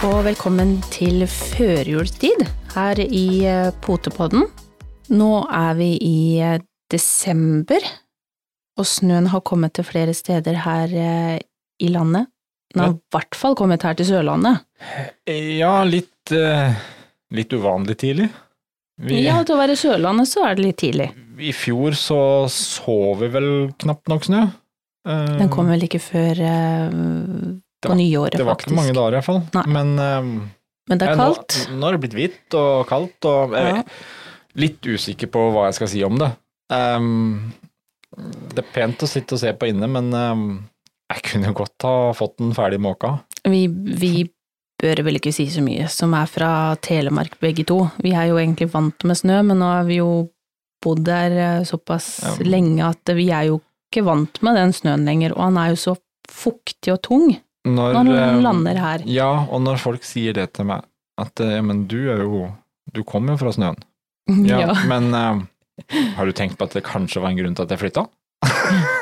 Og velkommen til førjulstid her i eh, Potepodden. Nå er vi i eh, desember, og snøen har kommet til flere steder her eh, i landet. Den har i hvert fall kommet her til Sørlandet. Ja, litt, litt uvanlig tidlig. Vi, Ja, til å være Sørlandet så er det litt tidlig. I fjor så så vi vel knapt nok snø. Den kom vel ikke før på nyåret, faktisk. Det var faktisk. ikke mange dager i hvert fall. Nei. Men eh, Men det er kaldt. nå-. Nå, har det blitt hvitt og kaldt, og jeg Ja. er litt usikker på hva jeg skal si om det. Um, det er pent å sitte og se på inne, men um, jeg kunne godt ha fått den ferdig måka. Vi, vi bør vel ikke si så mye, som er fra Telemark begge to. Vi er jo egentlig vant med snø, men nå har vi jo bodd der eh, såpass Ja. lenge at vi er jo ikke vant med den snøen lenger, og han er jo så fuktig og tung Når, når han um, lander her. Ja, og når folk sier det til meg, at eh, ja, men du er jo Du kommer jo fra snøen. Ja, Ja. Men uh, har du tenkt på at det kanskje var en grunn til at jeg flytta?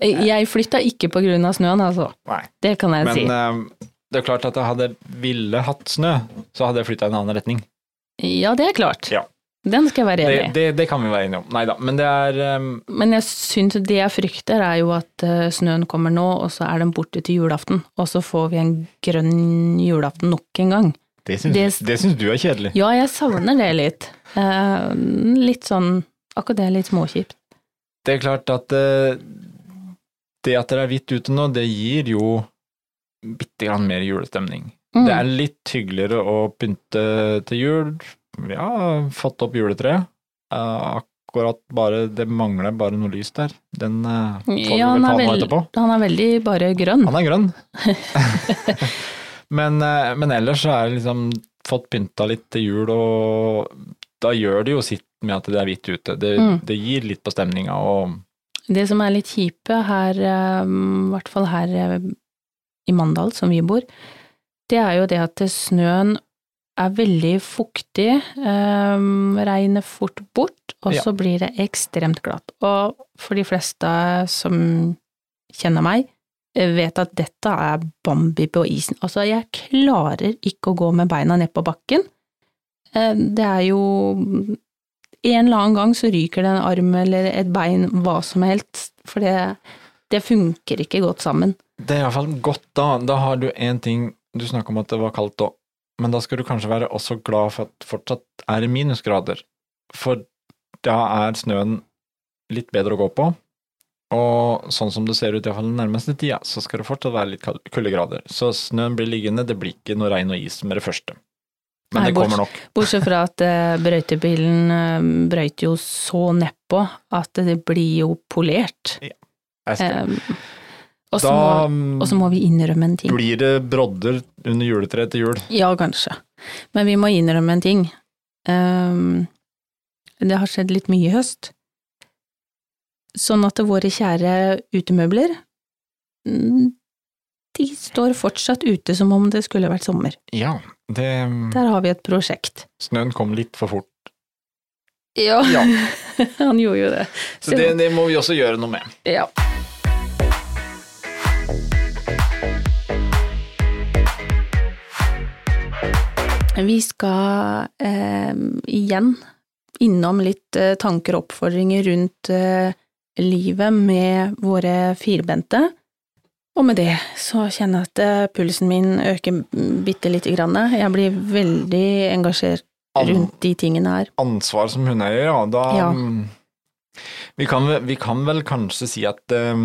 Jeg flytta ikke på grunn av snøen, altså. Nei. Det kan jeg Men si. eh, det er klart at jeg hadde ville hatt snø, så hadde jeg flytta i en annen retning. Ja, det er klart. Ja. Den skal jeg være enig i. det, det kan vi være enige om. Nei da, men det er um... Men jeg syns det jeg frykter, er jo at eh, snøen kommer nå, og så er den borte til julaften, og så får vi en grønn julaften nok en gang. Det syns, Det- det syns du er kjedelig. Ja, jeg savner det litt. Uh, litt sånn Akkurat det er litt småkjipt. Det er klart at uh, det at det er hvitt ute nå, det gir jo bitte grann mer julestemning. Mm. Det er litt hyggeligere å pynte til jul. Vi har fått opp juletreet. Uh, akkurat bare Det mangler bare noe lys der. Den uh, får Ja, han vel ta nå etterpå. han er veldig bare grønn. Han er grønn. men, uh, men ellers så er det liksom fått pynta litt til jul, og da gjør det jo sitt med at det er hvitt ute. Det, Mm. det gir litt på stemninga, og Det som er litt kjipe her, i hvert fall her i Mandal, som vi bor, det er jo det at snøen er veldig fuktig, um, regner fort bort, og Ja. så blir det ekstremt glatt. Og for de fleste som kjenner meg, eh, vet at dette er Bambi på isen. Altså, jeg klarer ikke å gå med beina ned på bakken. Eh, Det er jo en eller annen gang så ryker det en arm eller et bein, hva som helst, for det, det funker ikke godt sammen. Det er iallfall godt, da. Da har du én ting Du snakker om at det var kaldt òg, men da skal du kanskje være også glad for at det fortsatt er minusgrader. For da er snøen litt bedre å gå på, og sånn som det ser ut iallfall den nærmeste tida, så skal det fortsatt være litt kuldegrader. Så snøen blir liggende, det blir ikke noe regn og is med det første. Men Nei, det kommer nok. Bortsett fra at uh, brøytebilen uh, brøyter jo så nedpå at det blir jo polert. Ja, Jeg skal. Eh, og så må, må vi innrømme en ting. blir det brodder under juletreet til jul. Ja, kanskje. Men vi må innrømme en ting. Um, det har skjedd litt mye i høst. Sånn at våre kjære utemøbler, mm, de står fortsatt ute som om det skulle vært sommer. Ja, det Der har vi et prosjekt. Snøen kom litt for fort. Ja, Ja. han gjorde jo det. Så det, det må vi også gjøre noe med. Ja. Vi skal eh, igjen innom litt eh, tanker og oppfordringer rundt eh, livet med våre firbente. Og med det så kjenner jeg at eh, pulsen min øker bitte lite grann. Jeg blir veldig engasjert rundt de tingene her. ansvar som hundeeier, ja, da Ja. mm, Vi, kan, vi kan vel kanskje si at eh,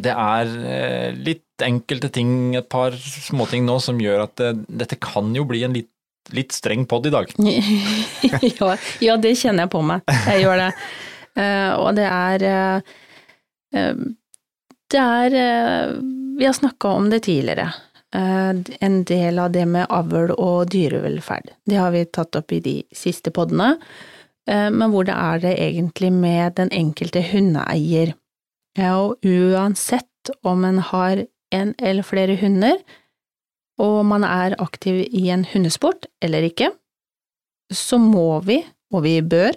det er eh, litt enkelte ting, et par småting nå, som gjør at det, dette kan jo bli en litt, litt streng pod i dag. ja, ja, det kjenner jeg på meg. Jeg gjør det. Eh, og det er eh, eh, Det er eh, Vi har snakka om det tidligere. Eh, en del av det med avl og dyrevelferd. Det har vi tatt opp i de siste podene. Eh, men hvor det er det egentlig med den enkelte hundeeier? Ja, og uansett om en har en eller flere hunder, og man er aktiv i en hundesport eller ikke, så må vi, og vi bør,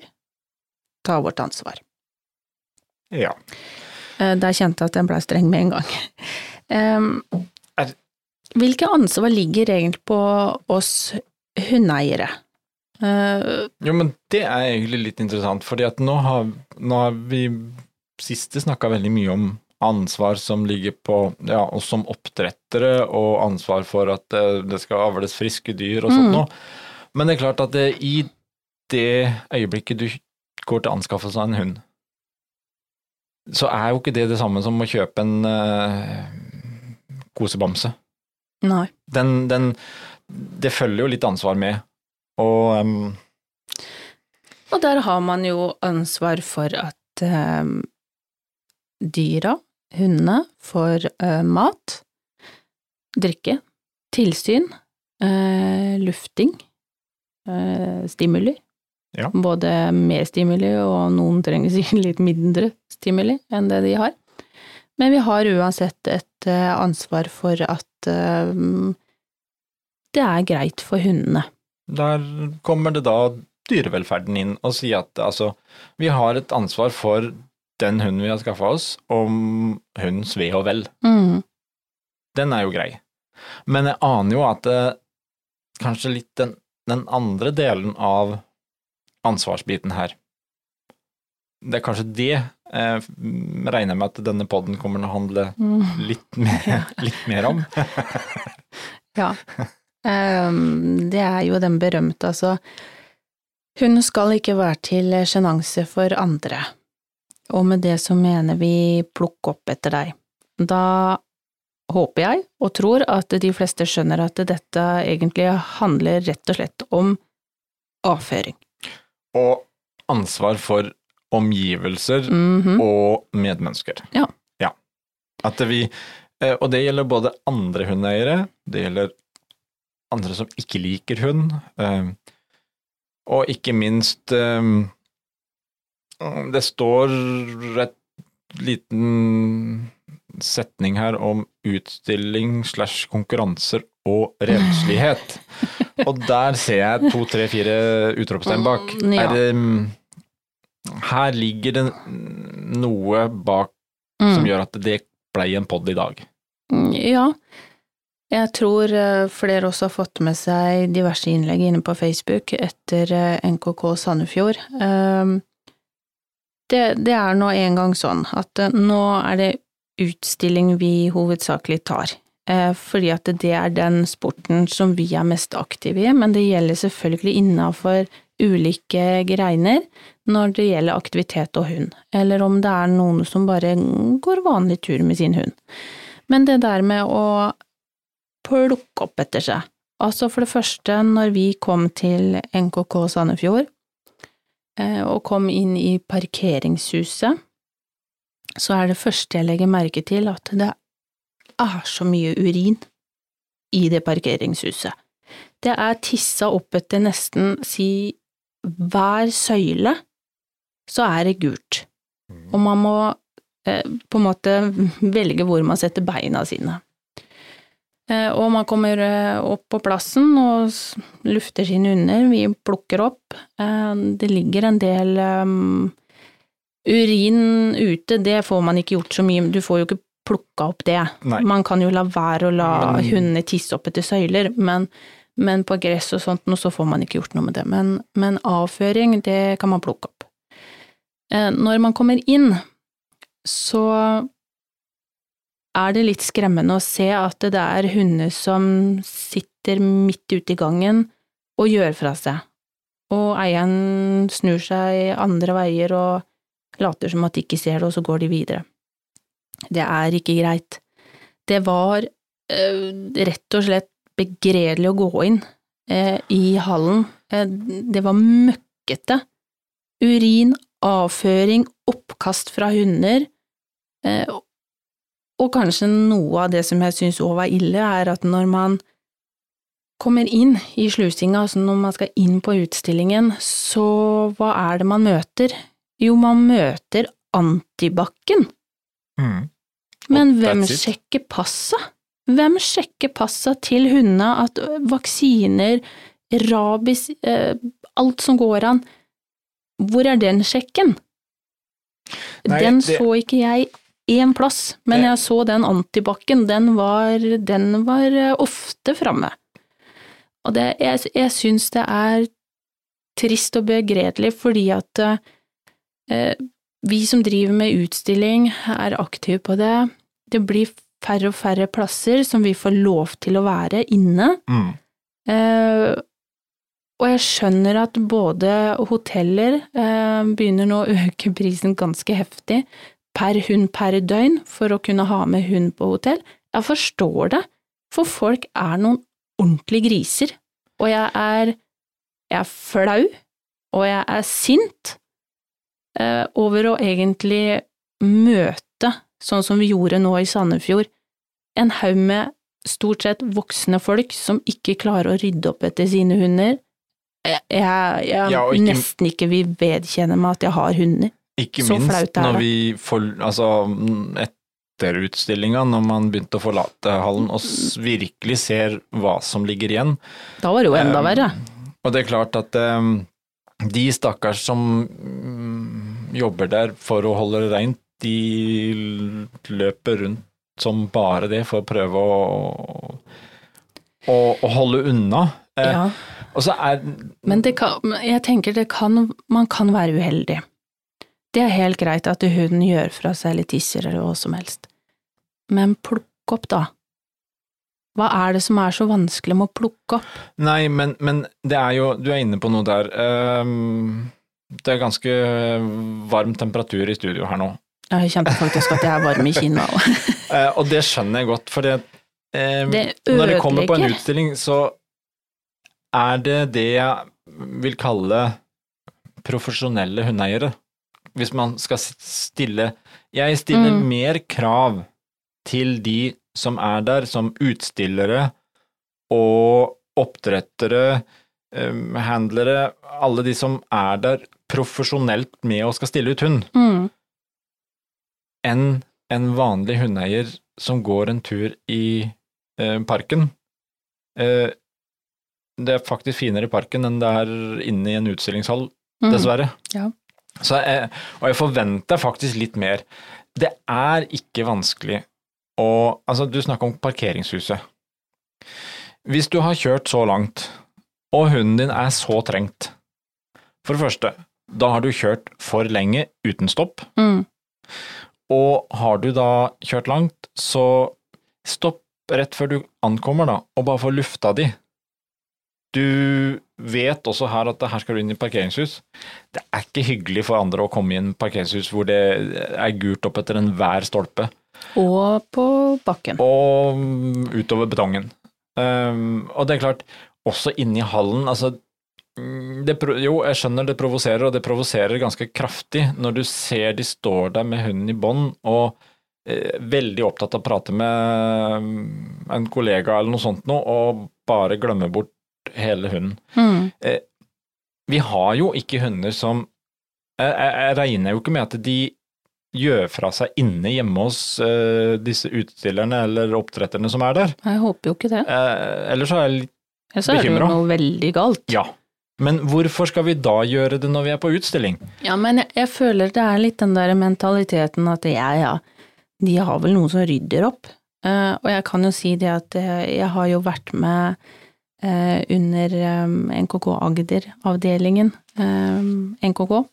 ta vårt ansvar. Ja. Eh, Der kjente jeg at jeg ble streng med en gang. Hvilke ansvar ligger egentlig på oss hundeeiere? Uh, jo, men det er egentlig litt interessant, fordi at nå har, nå har vi siste snakka veldig mye om ansvar som ligger på ja, oss som oppdrettere, og ansvar for at det, det skal avles friske dyr og sånt mm. noe. Men det er klart at det, i det øyeblikket du går til anskaffelse av en hund, så er jo ikke det det samme som å kjøpe en uh, kosebamse. Nei. Den, den, Det følger jo litt ansvar med, og um, Og der har man jo ansvar for at um, dyra, hundene, får uh, mat, drikke, tilsyn, uh, lufting, uh, stimuli. Ja. Både mer stimuli, og noen trenger sikkert litt mindre stimuli enn det de har. Men vi har uansett et ansvar for at det er greit for hundene. Der kommer det da dyrevelferden inn og sier at altså, vi har et ansvar for den hunden vi har skaffa oss, om hundens ve og vel. Mm. Den er jo grei. Men jeg aner jo at det, kanskje litt den, den andre delen av ansvarsbiten her Det er kanskje det jeg regner med at denne poden kommer til å handle mm. litt, mer, litt mer om. ja. Um, det er jo den berømte, altså. Hun skal ikke være til sjenanse for andre, og med det så mener vi plukk opp etter deg. Da håper jeg og tror at de fleste skjønner at dette egentlig handler rett og slett om avføring. Og ansvar for omgivelser mm -hmm. og medmennesker. Ja. ja. At vi, eh, og det gjelder både andre hundeeiere, det gjelder andre som ikke liker hund, eh, og ikke minst eh, Det står et liten setning her om utstilling slash konkurranser og renslighet. og der ser jeg to, tre, fire utropstegn bak. Mm, ja. det, her ligger det noe bak som mm. gjør at det blei en pod i dag. Mm, ja, jeg tror eh, flere også har fått med seg diverse innlegg inne på Facebook etter eh, NKK Sandefjord. Ehm, det, det er nå engang sånn at eh, nå er det utstilling vi hovedsakelig tar. Fordi at det er den sporten som vi er mest aktive i, men det gjelder selvfølgelig innafor ulike greiner når det gjelder aktivitet og hund, eller om det er noen som bare går vanlig tur med sin hund. Men det der med å plukke opp etter seg. Altså for det første, når vi kom til NKK Sandefjord, eh, og kom inn i parkeringshuset, så er det første jeg legger merke til at det er så mye urin i det parkeringshuset. Det er tissa opp etter nesten si hver søyle, så er det gult. Og man må eh, på en måte velge hvor man setter beina sine. Eh, og man kommer eh, opp på plassen og lufter sine hunder, vi plukker opp. Eh, det ligger en del um, urin ute, det får man ikke gjort så mye, du får jo ikke plukka opp det. Nei. Man kan jo la være å la men... hundene tisse opp etter søyler, men, men, på gress og sånt så får man ikke gjort noe med det. Men, men avføring, det kan man plukke opp. Når man kommer inn, så er det litt skremmende å se at det er hunder som sitter midt ute i gangen og gjør fra seg, og eieren snur seg andre veier og later som at de ikke ser det, og så går de videre. Det er ikke greit. Det var øh, rett og slett begredelig å gå inn øh, i hallen. Eh, det var møkkete. Urin, avføring, oppkast fra hunder, øh, og kanskje noe av det som jeg syns òg var ille, er at når man kommer inn i slusinga, altså når man skal inn på utstillingen, så hva er det man møter? Jo, man møter antibac-en. Mm. Men hvem sjekker passet? Hvem sjekker passet til hundene at vaksiner, rabies, eh, alt som går an, hvor er den sjekken? Nei, den det... så ikke jeg én plass, men jeg så den antibac-en, den var, den var eh, ofte framme. Og det, jeg, jeg syns det er trist og begredelig, fordi at eh, vi som driver med utstilling, er aktive på det. Det blir færre og færre plasser som vi får lov til å være inne. Mm. Eh, og jeg skjønner at både hoteller eh, begynner nå å øke prisen ganske heftig per hund per døgn for å kunne ha med hund på hotell. Jeg forstår det, for folk er noen ordentlige griser. Og jeg er, jeg er flau, og jeg er sint eh, over å egentlig møte, sånn som vi gjorde nå i Sandefjord, en haug med stort sett voksne folk som ikke klarer å rydde opp etter sine hunder. Jeg, jeg, jeg Ja, ikke- nesten ikke vil vedkjenne meg at jeg har hunder. Ikke Så minst når vi får Altså, etter utstillinga, når man begynte å forlate hallen og virkelig ser hva som ligger igjen. Da var det jo enda Um, verre. Og det er klart at um, de stakkars som mm, jobber der for å holde det rent, de løper rundt som bare det for å prøve å, å, å holde unna. Eh, Og så er Men det kan, jeg tenker det kan, man kan være uheldig. Det er helt greit at hunden gjør fra seg eller tisser eller hva som helst. Men plukk opp, da. Hva er det som er så vanskelig med å plukke opp? Nei, men, men det er jo Du er inne på noe der. Um, det er ganske varm temperatur i studio her nå. Jeg kjente faktisk at jeg er varm i kinna òg. Eh, og det skjønner jeg godt, for det, eh, Det når det kommer på en utstilling, så er det det jeg vil kalle profesjonelle hundeeiere. Hvis man skal stille Jeg stiller Mm. mer krav til de som er der, som utstillere og oppdrettere, um, handlere, alle de som er der profesjonelt med og skal stille ut hund Mm. enn en vanlig hundeeier som går en tur i eh, parken. Eh, det er faktisk finere i parken enn det er inne i en utstillingshall, Mm. dessverre. Ja. Så jeg, og jeg forventer faktisk litt mer. Det er ikke vanskelig å Altså, du snakker om parkeringshuset. Hvis du har kjørt så langt, og hunden din er så trengt For det første, da har du kjørt for lenge uten stopp. Mm. Og har du da kjørt langt, så stopp rett før du ankommer, da, og bare få lufta di. Du vet også her at her skal du inn i parkeringshus. Det er ikke hyggelig for andre å komme i en parkeringshus hvor det er gult opp etter enhver stolpe, Og på bakken. og utover betongen. Um, og det er klart, også inne i hallen, altså mm, det, jo, jeg skjønner det provoserer, og det provoserer ganske kraftig når du ser de står der med hunden i bånd og eh, veldig opptatt av å prate med mm, en kollega eller noe sånt noe, og bare glemmer bort hele hunden. Mm. Vi har jo ikke hunder som Jeg, jeg, jeg regner jo ikke med at de gjør fra seg inne hjemme hos eh, disse utstillerne eller oppdretterne som er der. Jeg håper jo ikke det. Eh, ellers så er jeg litt Ellers er det jo noe veldig galt. Ja. Men hvorfor skal vi da gjøre det når vi er på utstilling? Ja, men jeg, jeg føler det er litt den der mentaliteten at ja, ja, de har vel noen som rydder opp. Uh, og jeg kan jo si det at eh, jeg har jo vært med eh, under eh, NKK Agder-avdelingen, eh, NKK.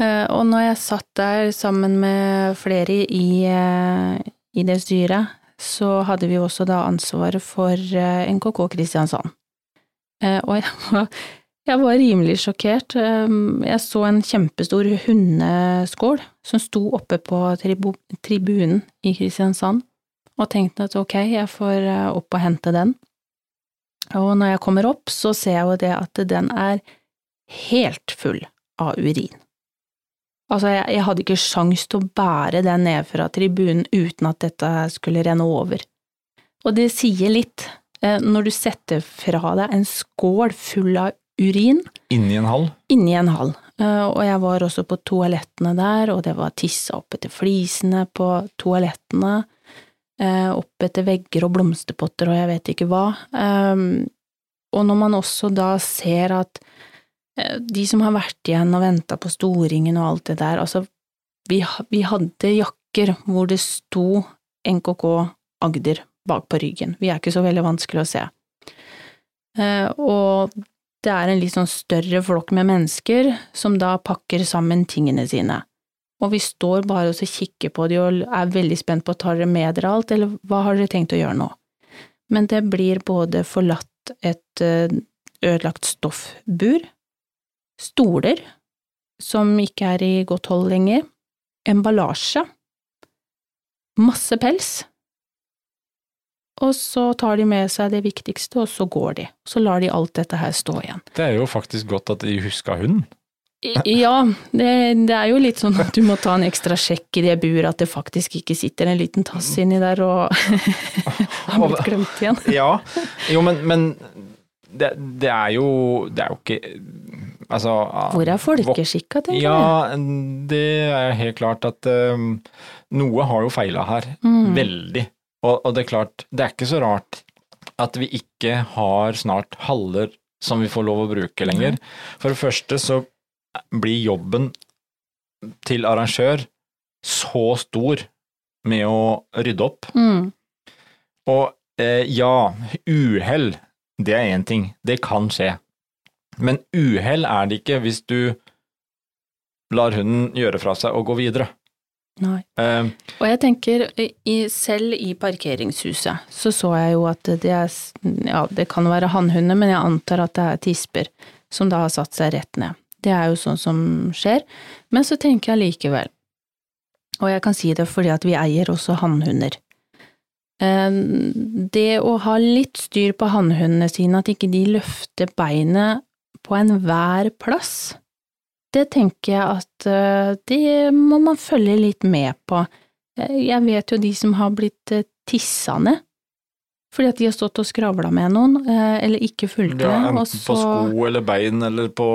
Eh, og når jeg satt der sammen med flere i, eh, i det styret, så hadde vi også da ansvaret for eh, NKK Kristiansand. Eh, og jeg var jeg var rimelig sjokkert. Jeg så en kjempestor hundeskål som sto oppe på tribu tribunen i Kristiansand, og tenkte at ok, jeg får opp og hente den. Og når jeg kommer opp, så ser jeg jo det at den er helt full av urin. Altså, jeg, jeg hadde ikke sjans til å bære den ned fra tribunen uten at dette skulle renne over. Og det sier litt, eh, når du setter fra deg en skål full av urin Inni en hall? inni en hall. Eh, Og jeg var også på toalettene der, og det var tissa opp etter flisene på toalettene, opp etter vegger og blomsterpotter og jeg vet ikke hva. Um, Og når man også da ser at eh, de som har vært igjen og venta på Storingen og alt det der, altså vi, vi hadde jakker hvor det sto NKK Agder bak på ryggen. Vi er ikke så veldig vanskelig å se. Eh, og det er en litt sånn større flokk med mennesker som da pakker sammen tingene sine. Og vi står bare og kikker på de og er veldig spent på tar dere med dere alt, eller hva har dere tenkt å gjøre nå? Men det blir både forlatt et eh, ødelagt stoffbur, stoler som ikke er i godt hold lenger, emballasje, masse pels, og så tar de med seg det viktigste, og så går de. Så lar de alt dette her stå igjen. Det er jo faktisk godt at de huska hunden. Ja, det, det er jo litt sånn at du må ta en ekstra sjekk i det buret, at det faktisk ikke sitter en liten tass inni der og har blitt glemt igjen. Ja, jo, men, men det, det er jo Det er jo ikke Altså Hvor er folkeskikka, tenker du? Ja, det er helt klart at um, noe har jo feila her. Mm. Veldig. Og, og det er klart, det er ikke så rart at vi ikke har snart haller som vi får lov å bruke lenger. For det første så blir jobben til arrangør så stor med å rydde opp. Mm. Og eh, ja, uhell, det er én ting. Det kan skje. Men uhell er det ikke hvis du lar hunden gjøre fra seg og gå videre. Nei. Eh, Og jeg tenker, i, selv i parkeringshuset, så så jeg jo at det er, ja, det kan være hannhunder, men jeg antar at det er tisper som da har satt seg rett ned. Det er jo sånn som skjer, men så tenker jeg likevel, og jeg kan si det fordi at vi eier også hannhunder. Eh, Det å ha litt styr på hannhundene sine, at ikke de løfter beinet på enhver plass, det tenker jeg at eh, det må man følge litt med på. Eh, Jeg vet jo de som har blitt eh, tissa ned, fordi at de har stått og skravla med noen, eh, eller ikke fulgt ja, med, og enten på sko eller bein eller på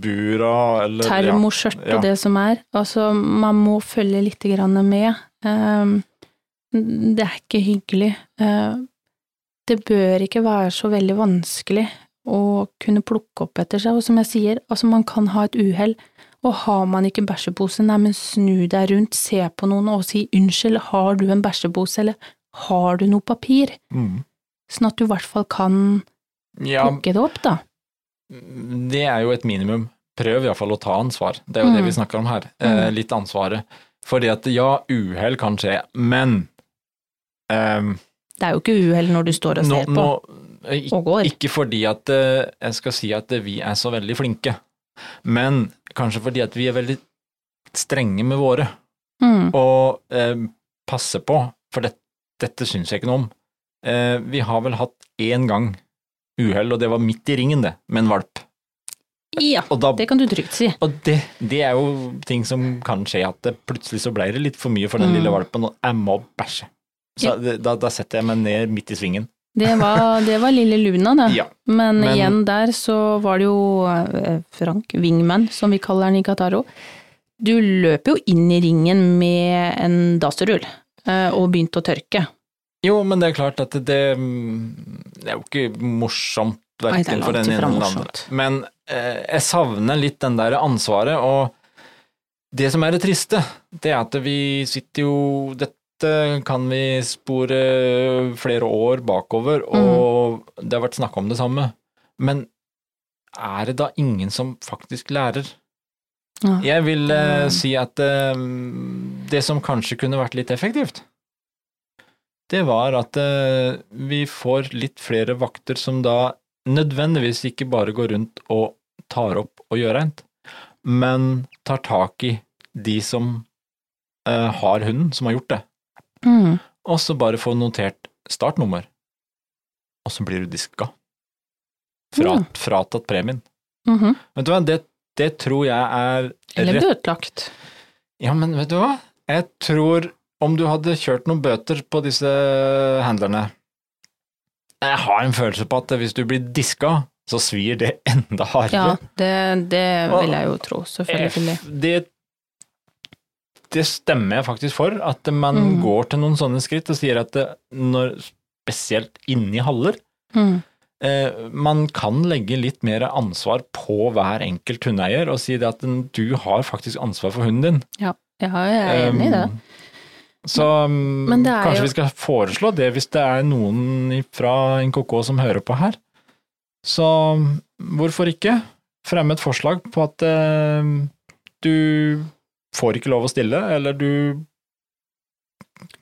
bura eller termoskjørt ja. og det som er. Altså, man må følge litt grann med. Eh, Det er ikke hyggelig. Eh, Det bør ikke være så veldig vanskelig å kunne plukke opp etter seg, og som jeg sier, altså man kan ha et uhell, og har man ikke bæsjepose, nei, men snu deg rundt, se på noen og si unnskyld, har du en bæsjepose, eller har du noe papir, Mm. sånn at du i hvert fall kan Ja, plukke det opp, da. det er jo et minimum. Prøv iallfall å ta ansvar. Det er jo det Mm. vi snakker om her. Eh, Mm. litt ansvaret. Fordi at ja, uhell kan skje, men um, Det er jo ikke uhell når du står og nå, ser på, nå, ik- og går. Ikke fordi at eh, jeg skal si at vi er så veldig flinke, men kanskje fordi at vi er veldig strenge med våre, Mm. og eh, passer på, for det, dette syns jeg ikke noe om. Eh, vi har vel hatt én gang uhell, og det var midt i ringen, det, med en valp. Ja, da, det kan du trygt si. og det, det er jo ting som kan skje, at det plutselig så ble det litt for mye for den Mm. lille valpen, og jeg må bæsje. Så det, da, da setter jeg meg ned midt i svingen. Det var, det var lille Luna, det. Ja. Men, Men- igjen der så var det jo eh, Frank Wingman, som vi kaller han i Qataro. Du løper jo inn i ringen med en dasserull eh, og begynte å tørke. Jo, men det er klart at det, det er jo ikke morsomt er verken for den ene eller den andre. Men eh, jeg savner litt den der ansvaret, og det som er det triste, det er at vi sitter jo Dette kan vi spore flere år bakover, og det har vært snakka om det samme. Men er det da ingen som faktisk lærer? Ja. Jeg vil uh, si at uh, det som kanskje kunne vært litt effektivt, det var at uh, vi får litt flere vakter som da nødvendigvis ikke bare går rundt og tar opp og gjør rent, men tar tak i de som har hunden, som har gjort det, Mm. og så bare få notert startnummer, og så blir du diska. Fra, Ja. Fratatt premien. Mhm. Vet du hva, det, det tror jeg er Eller bøtelagt. Ja, men vet du hva? Jeg tror om du hadde kjørt noen bøter på disse handlerne Jeg har en følelse på at hvis du blir diska, så svir det enda Ja, hardere. det, det vil jeg jo tro, selvfølgelig. Det, det stemmer jeg faktisk for, at man Mm. går til noen sånne skritt og sier at det, når, spesielt inni haller, Mm. Eh, man kan legge litt mer ansvar på hver enkelt hundeeier og si det at du har faktisk ansvar for hunden din. Ja. Jeg er enig i det. Um, Så er kanskje jo- vi skal foreslå det hvis det er noen fra NKK som hører på her. Så um, hvorfor ikke fremme et forslag på at eh, du får ikke lov å stille, eller du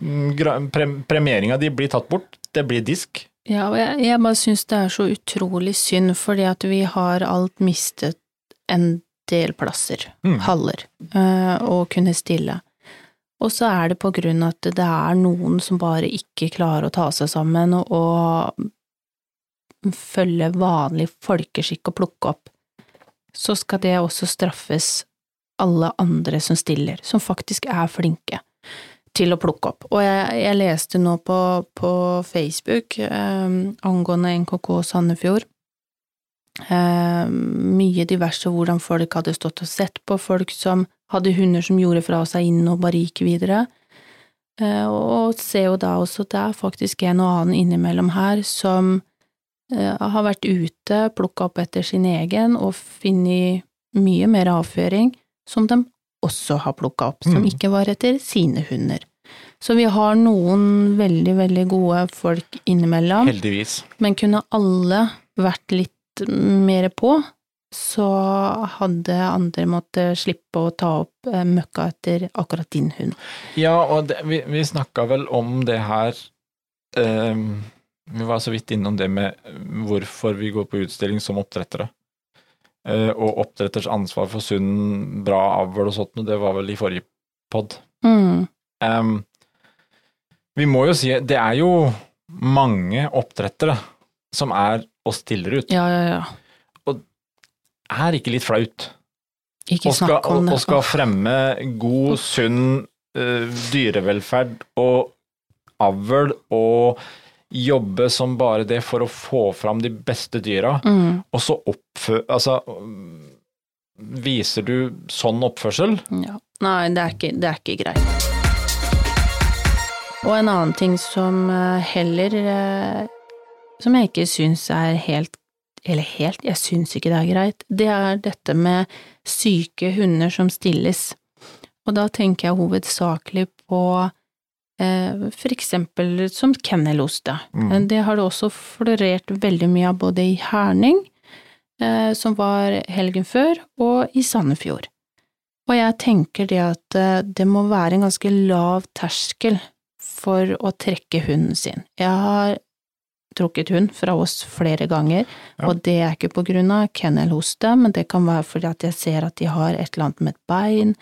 mm, Premieringa di blir tatt bort, det blir disk. Ja, og jeg, jeg bare syns det er så utrolig synd, fordi at vi har alt mistet en del plasser, Mm. haller, eh, å kunne stille. Og så er det på grunn av at det er noen som bare ikke klarer å ta seg sammen og følge vanlig folkeskikk og plukke opp. Så skal det også straffes alle andre som stiller, som faktisk er flinke til å plukke opp. Og jeg, jeg leste nå på, på Facebook eh, angående NKK Sandefjord, eh, mye diverse hvordan folk hadde stått og sett på folk som hadde hunder som gjorde fra seg inn og bare gikk videre. Eh, og ser jo da også at det er faktisk en og annen innimellom her som eh, har vært ute, plukka opp etter sin egen og funnet mye mer avføring som de også har plukka opp, som Mm. ikke var etter sine hunder. Så vi har noen veldig, veldig gode folk innimellom, Heldigvis. men kunne alle vært litt mer på, så hadde andre måttet slippe å ta opp eh, møkka etter akkurat din hund. Ja, og det, vi, vi snakka vel om det her um, Vi var så vidt innom det med hvorfor vi går på utstilling som oppdrettere. Eh, og oppdretters ansvar for sunn, bra avl og sånt, det var vel i forrige pod. Mm. Um, vi må jo si det er jo mange oppdrettere som er og stiller ut. Ja, ja, ja. Og Er ikke litt flaut? Ikke og skal, snakk om det. og skal fremme god, sunn uh, dyrevelferd og avl og jobbe som bare det for å få fram de beste dyra, Mm. og så oppfø... Altså Viser du sånn oppførsel? Ja. Nei, det er, ikke, det er ikke greit. Og en annen ting som eh, heller eh, Som jeg ikke syns er helt Eller helt, jeg syns ikke det er greit, det er dette med syke hunder som stilles. Og da tenker jeg hovedsakelig på eh, for eksempel som kenneloste. Mm. Eh, Det har det også florert veldig mye av både i Herning, eh, som var helgen før, og i Sandefjord. Og jeg tenker det at det må være en ganske lav terskel for å trekke hunden sin. Jeg har trukket hund fra oss flere ganger, Ja. og det er ikke på grunn av kennelhoste, men det kan være fordi at jeg ser at de har et eller annet med et bein,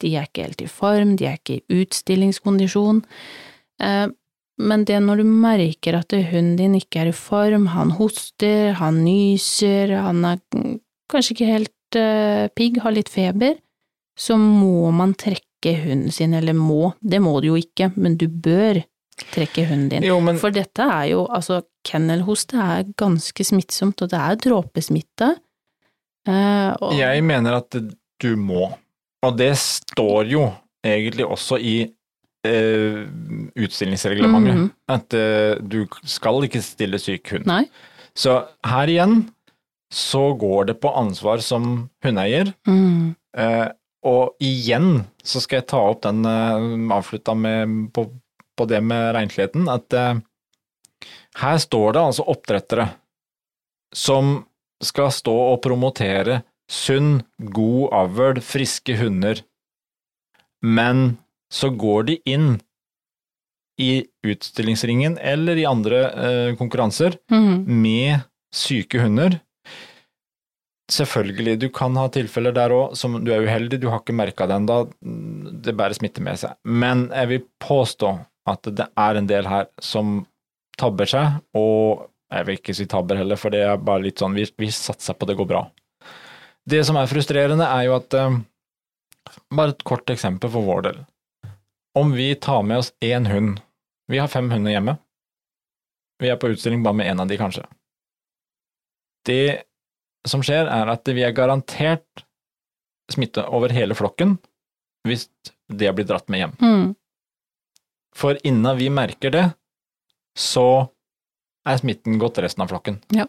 de er ikke helt i form, de er ikke i utstillingskondisjon. Eh, Men det når du merker at hunden din ikke er i form, han hoster, han nyser, han er kanskje ikke helt eh, pigg, har litt feber, så må man trekke hunden sin, eller må, det må du jo ikke, men du bør trekke hunden din. Jo, men For dette er jo, altså, kennelhoste er ganske smittsomt, og det er dråpesmitte. Eh, og, jeg mener at du må. Og det står jo egentlig også i eh, utstillingsreglementet. Mhm. At eh, du skal ikke stille syk hund. Nei. Så her igjen så går det på ansvar som hundeeier. Mm. Eh, og igjen så skal jeg ta opp den eh, avslutta med på, på det med rensligheten, at eh, her står det altså oppdrettere som skal stå og promotere sunn, god avl, friske hunder, men så går de inn i utstillingsringen eller i andre eh, konkurranser mm. med syke hunder. Selvfølgelig, du kan ha tilfeller der òg som du er uheldig, du har ikke merka det ennå, det bærer smitte med seg. Men jeg vil påstå at det er en del her som tabber seg, og jeg vil ikke si tabber heller, for det er bare litt sånn vi, vi satser på det går bra. Det som er frustrerende, er jo at eh, Bare et kort eksempel for vår del. Om vi tar med oss én hund Vi har fem hunder hjemme. Vi er på utstilling bare med én av de, kanskje. Det som skjer, er at vi er garantert smitte over hele flokken hvis det blir dratt med hjem. Mm. For innen vi merker det, så er smitten gått resten av flokken. Ja.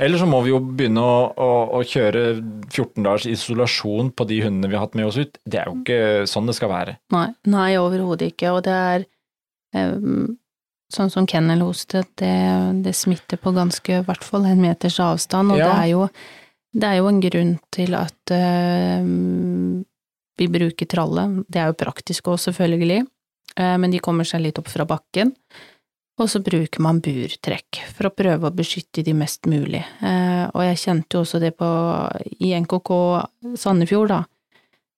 Eller så må vi jo begynne å, å, å kjøre 14 dagers isolasjon på de hundene vi har hatt med oss ut. Det er jo ikke sånn det skal være. Nei, nei overhodet ikke. Og det er um, sånn som kennelhoste, det, det smitter på ganske, i hvert fall en meters avstand, og Ja. det, er jo, det er jo en grunn til at uh, vi bruker tralle. Det er jo praktisk òg, selvfølgelig, eh, men de kommer seg litt opp fra bakken. Og så bruker man burtrekk for å prøve å beskytte de mest mulig. Eh, og jeg kjente jo også det på, i NKK Sandefjord, da,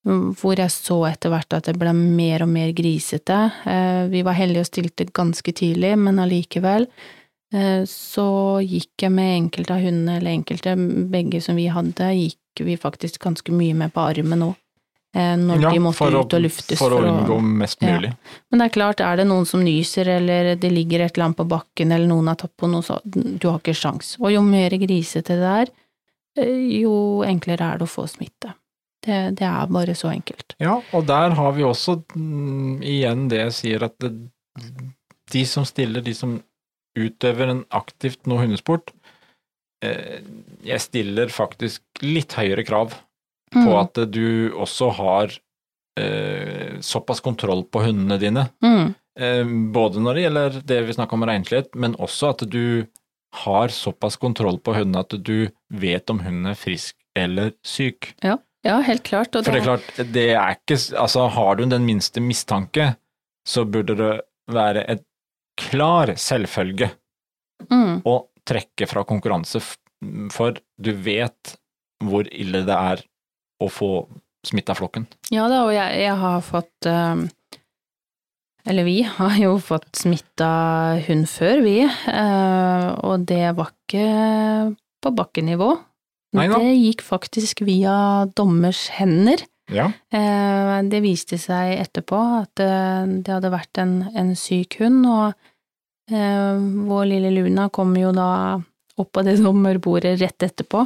hvor jeg så etter hvert at det ble mer og mer grisete. Eh, vi var heldige og stilte ganske tidlig, men allikevel eh, så gikk jeg med enkelte av hundene, eller enkelte, begge som vi hadde, gikk vi faktisk ganske mye med på armen òg. Når Ja, de måtte å- ut og luftes. For å unngå mest Ja. mulig. Men det er klart, er det noen som nyser, eller det ligger et eller annet på bakken, eller noen har tatt på noe, så du har ikke sjans. Og jo mer grisete det er, eh, jo enklere er det å få smitte. Det, det er bare så enkelt. Ja, og der har vi også mm, igjen det jeg sier at det, de som stiller, de som utøver en aktivt noe hundesport, eh, jeg stiller faktisk litt høyere krav på Mm. at du også har eh, såpass kontroll på hundene dine. Mm. Eh, både når det gjelder det vi snakker om renslighet, men også at du har såpass kontroll på hundene at du vet om hunden er frisk eller syk. Ja, helt klart. For det er klart, det er ikke Altså, har du den minste mistanke, så burde det være et klar selvfølge mm. å trekke fra konkurranse, for du vet hvor ille det er å få smitta flokken. Ja da, og jeg, jeg har fått eh, Eller vi har jo fått smitta hund før, vi, eh, og det var ikke på bakkenivå. Nei da. Det gikk faktisk via dommers hender. Ja. Eh, Det viste seg etterpå at det hadde vært en, en syk hund, og vår lille Luna kom jo da opp på det dommerbordet rett etterpå.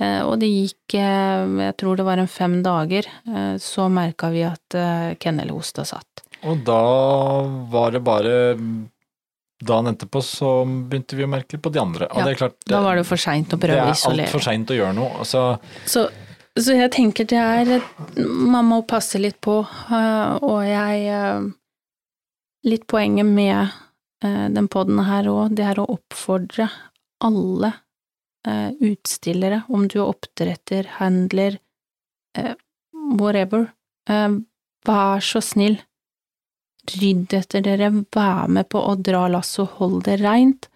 Eh, Og det gikk, eh, jeg tror det var en fem dager, eh, så merka vi at kennelhosta satt. Og da var det bare Dagen etterpå så begynte vi å merke på de andre. Og Ja, det klart, Da var det for seint å prøve å isolere. Det er altfor seint å gjøre noe. Altså, Så, så jeg tenker det er Man må passe litt på, og jeg Litt poenget med den poden her òg, det er å oppfordre alle utstillere, om du er oppdretter, handler, øh, whatever, øh, vær så snill, rydd etter dere, vær med på å dra lass og hold det reint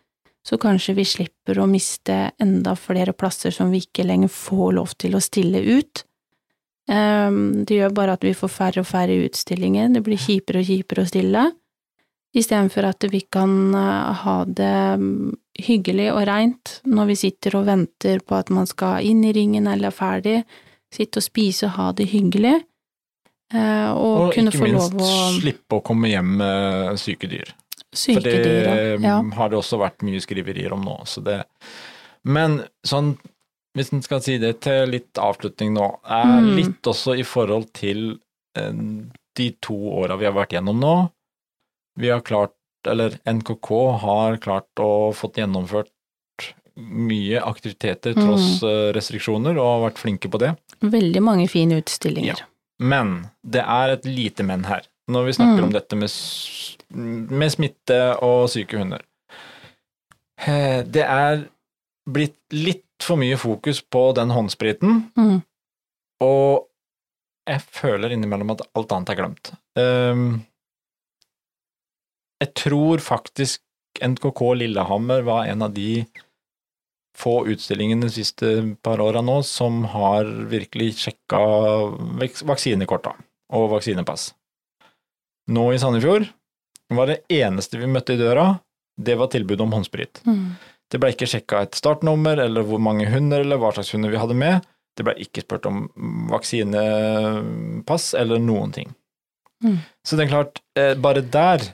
så kanskje vi slipper å miste enda flere plasser som vi ikke lenger får lov til å stille ut. Det gjør bare at vi får færre og færre utstillinger, det blir kjipere og kjipere å stille, istedenfor at vi kan eh, ha det hyggelig og reint når vi sitter og venter på at man skal inn i ringen eller er ferdig, sitte og spise og ha det hyggelig, eh, og, og kunne få lov å slippe å komme hjem med syke dyr. Syke For det dyr, ja. har det også vært mye skriverier om nå. Så det. Men sånn, hvis en skal si det til litt avslutning nå, er Mm. litt også i forhold til eh, de to åra vi har vært gjennom nå. Vi har klart, eller NKK har klart å fått gjennomført mye aktiviteter Mm. tross mm. restriksjoner, og vært flinke på det. Veldig mange fine utstillinger. Men det er et lite men her, når vi snakker Mm. om dette med, med smitte og syke hunder. Eh, Det er blitt litt for mye fokus på den håndspriten, Mm. og jeg føler innimellom at alt annet er glemt. Ehm, Jeg tror faktisk NKK Lillehammer var en av de få utstillingene de siste par åra nå som har virkelig sjekka vaks- vaksinekorta og vaksinepass. Nå i Sandefjord var det eneste vi møtte i døra, det var tilbud om håndsprit. Mm. Det ble ikke sjekka et startnummer eller hvor mange hunder eller hva slags hunder vi hadde med. Det ble ikke spurt om vaksinepass eller noen ting. Mm. Så det er klart, eh, bare der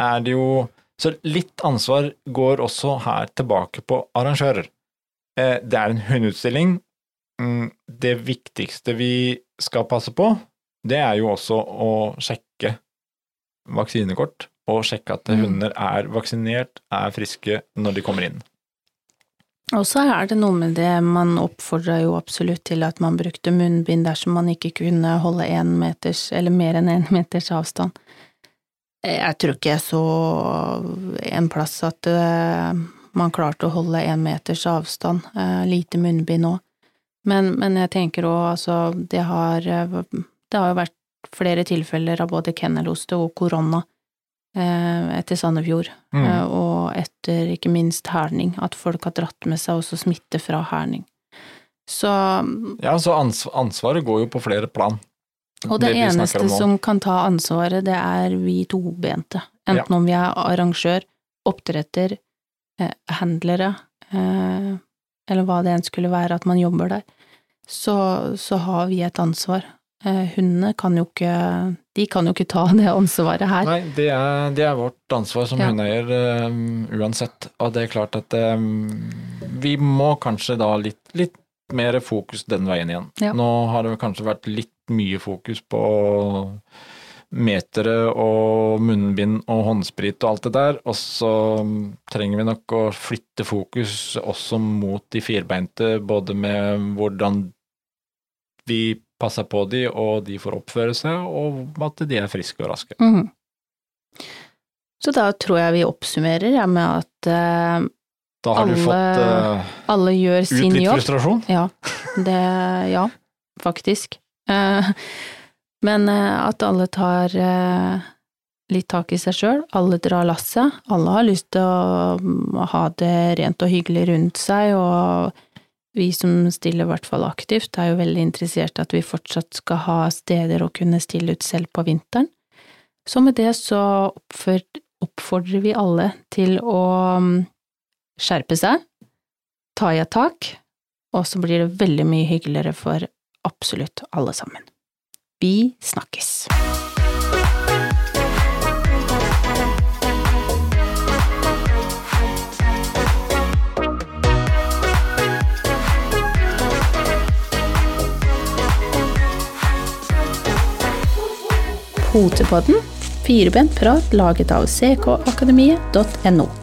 er det jo Så litt ansvar går også her tilbake på arrangører. Eh, Det er en hundeutstilling. Mm, Det viktigste vi skal passe på, det er jo også å sjekke vaksinekort, og sjekke at Mm. hunder er vaksinert, er friske når de kommer inn. Og så er det noe med det, man oppfordra jo absolutt til at man brukte munnbind dersom man ikke kunne holde en meters, eller mer enn én meters avstand. Jeg tror ikke jeg så en plass at uh, man klarte å holde én meters avstand, uh, lite munnbind òg. Men, men, jeg tenker òg, altså, det har, det har jo vært flere tilfeller av både kenneloste og korona Eh, etter Sandefjord, mm. Eh, og etter ikke minst herning, at folk har dratt med seg også smitte fra herning. Så Ja, så ansvaret går jo på flere plan. Og det, det eneste som kan ta ansvaret, det er vi tobente. Enten ja. om vi er arrangør, oppdretter, eh, handlere, eh, eller hva det enn skulle være at man jobber der, så, så har vi et ansvar. Eh, hundene kan jo ikke De kan jo ikke ta det ansvaret her. Nei, det er, det er vårt ansvar som ja. hundeeier um, uansett. Og det er klart at um, vi må kanskje da litt, litt mer fokus den veien igjen. Ja. Nå har det kanskje vært litt mye fokus på metere og munnbind og håndsprit og alt det der, og så trenger vi nok å flytte fokus også mot de firbeinte, både med hvordan vi passer på de, og de får oppføre seg, og at de er friske og raske. Mm. Så da tror jeg vi oppsummerer ja, med at uh, da har alle, du fått uh, gjør sin ut litt jobb. frustrasjon? Ja, det, ja faktisk. Uh, men at alle tar litt tak i seg sjøl, alle drar lasset, alle har lyst til å ha det rent og hyggelig rundt seg, og vi som stiller i hvert fall aktivt, er jo veldig interessert i at vi fortsatt skal ha steder å kunne stille ut selv på vinteren. Så med det så oppfordrer vi alle til å mm, skjerpe seg, ta i et tak, og så blir det veldig mye hyggeligere for absolutt alle sammen. Vi snakkes! Potepodden, firebent prat laget av ckakademiet.no.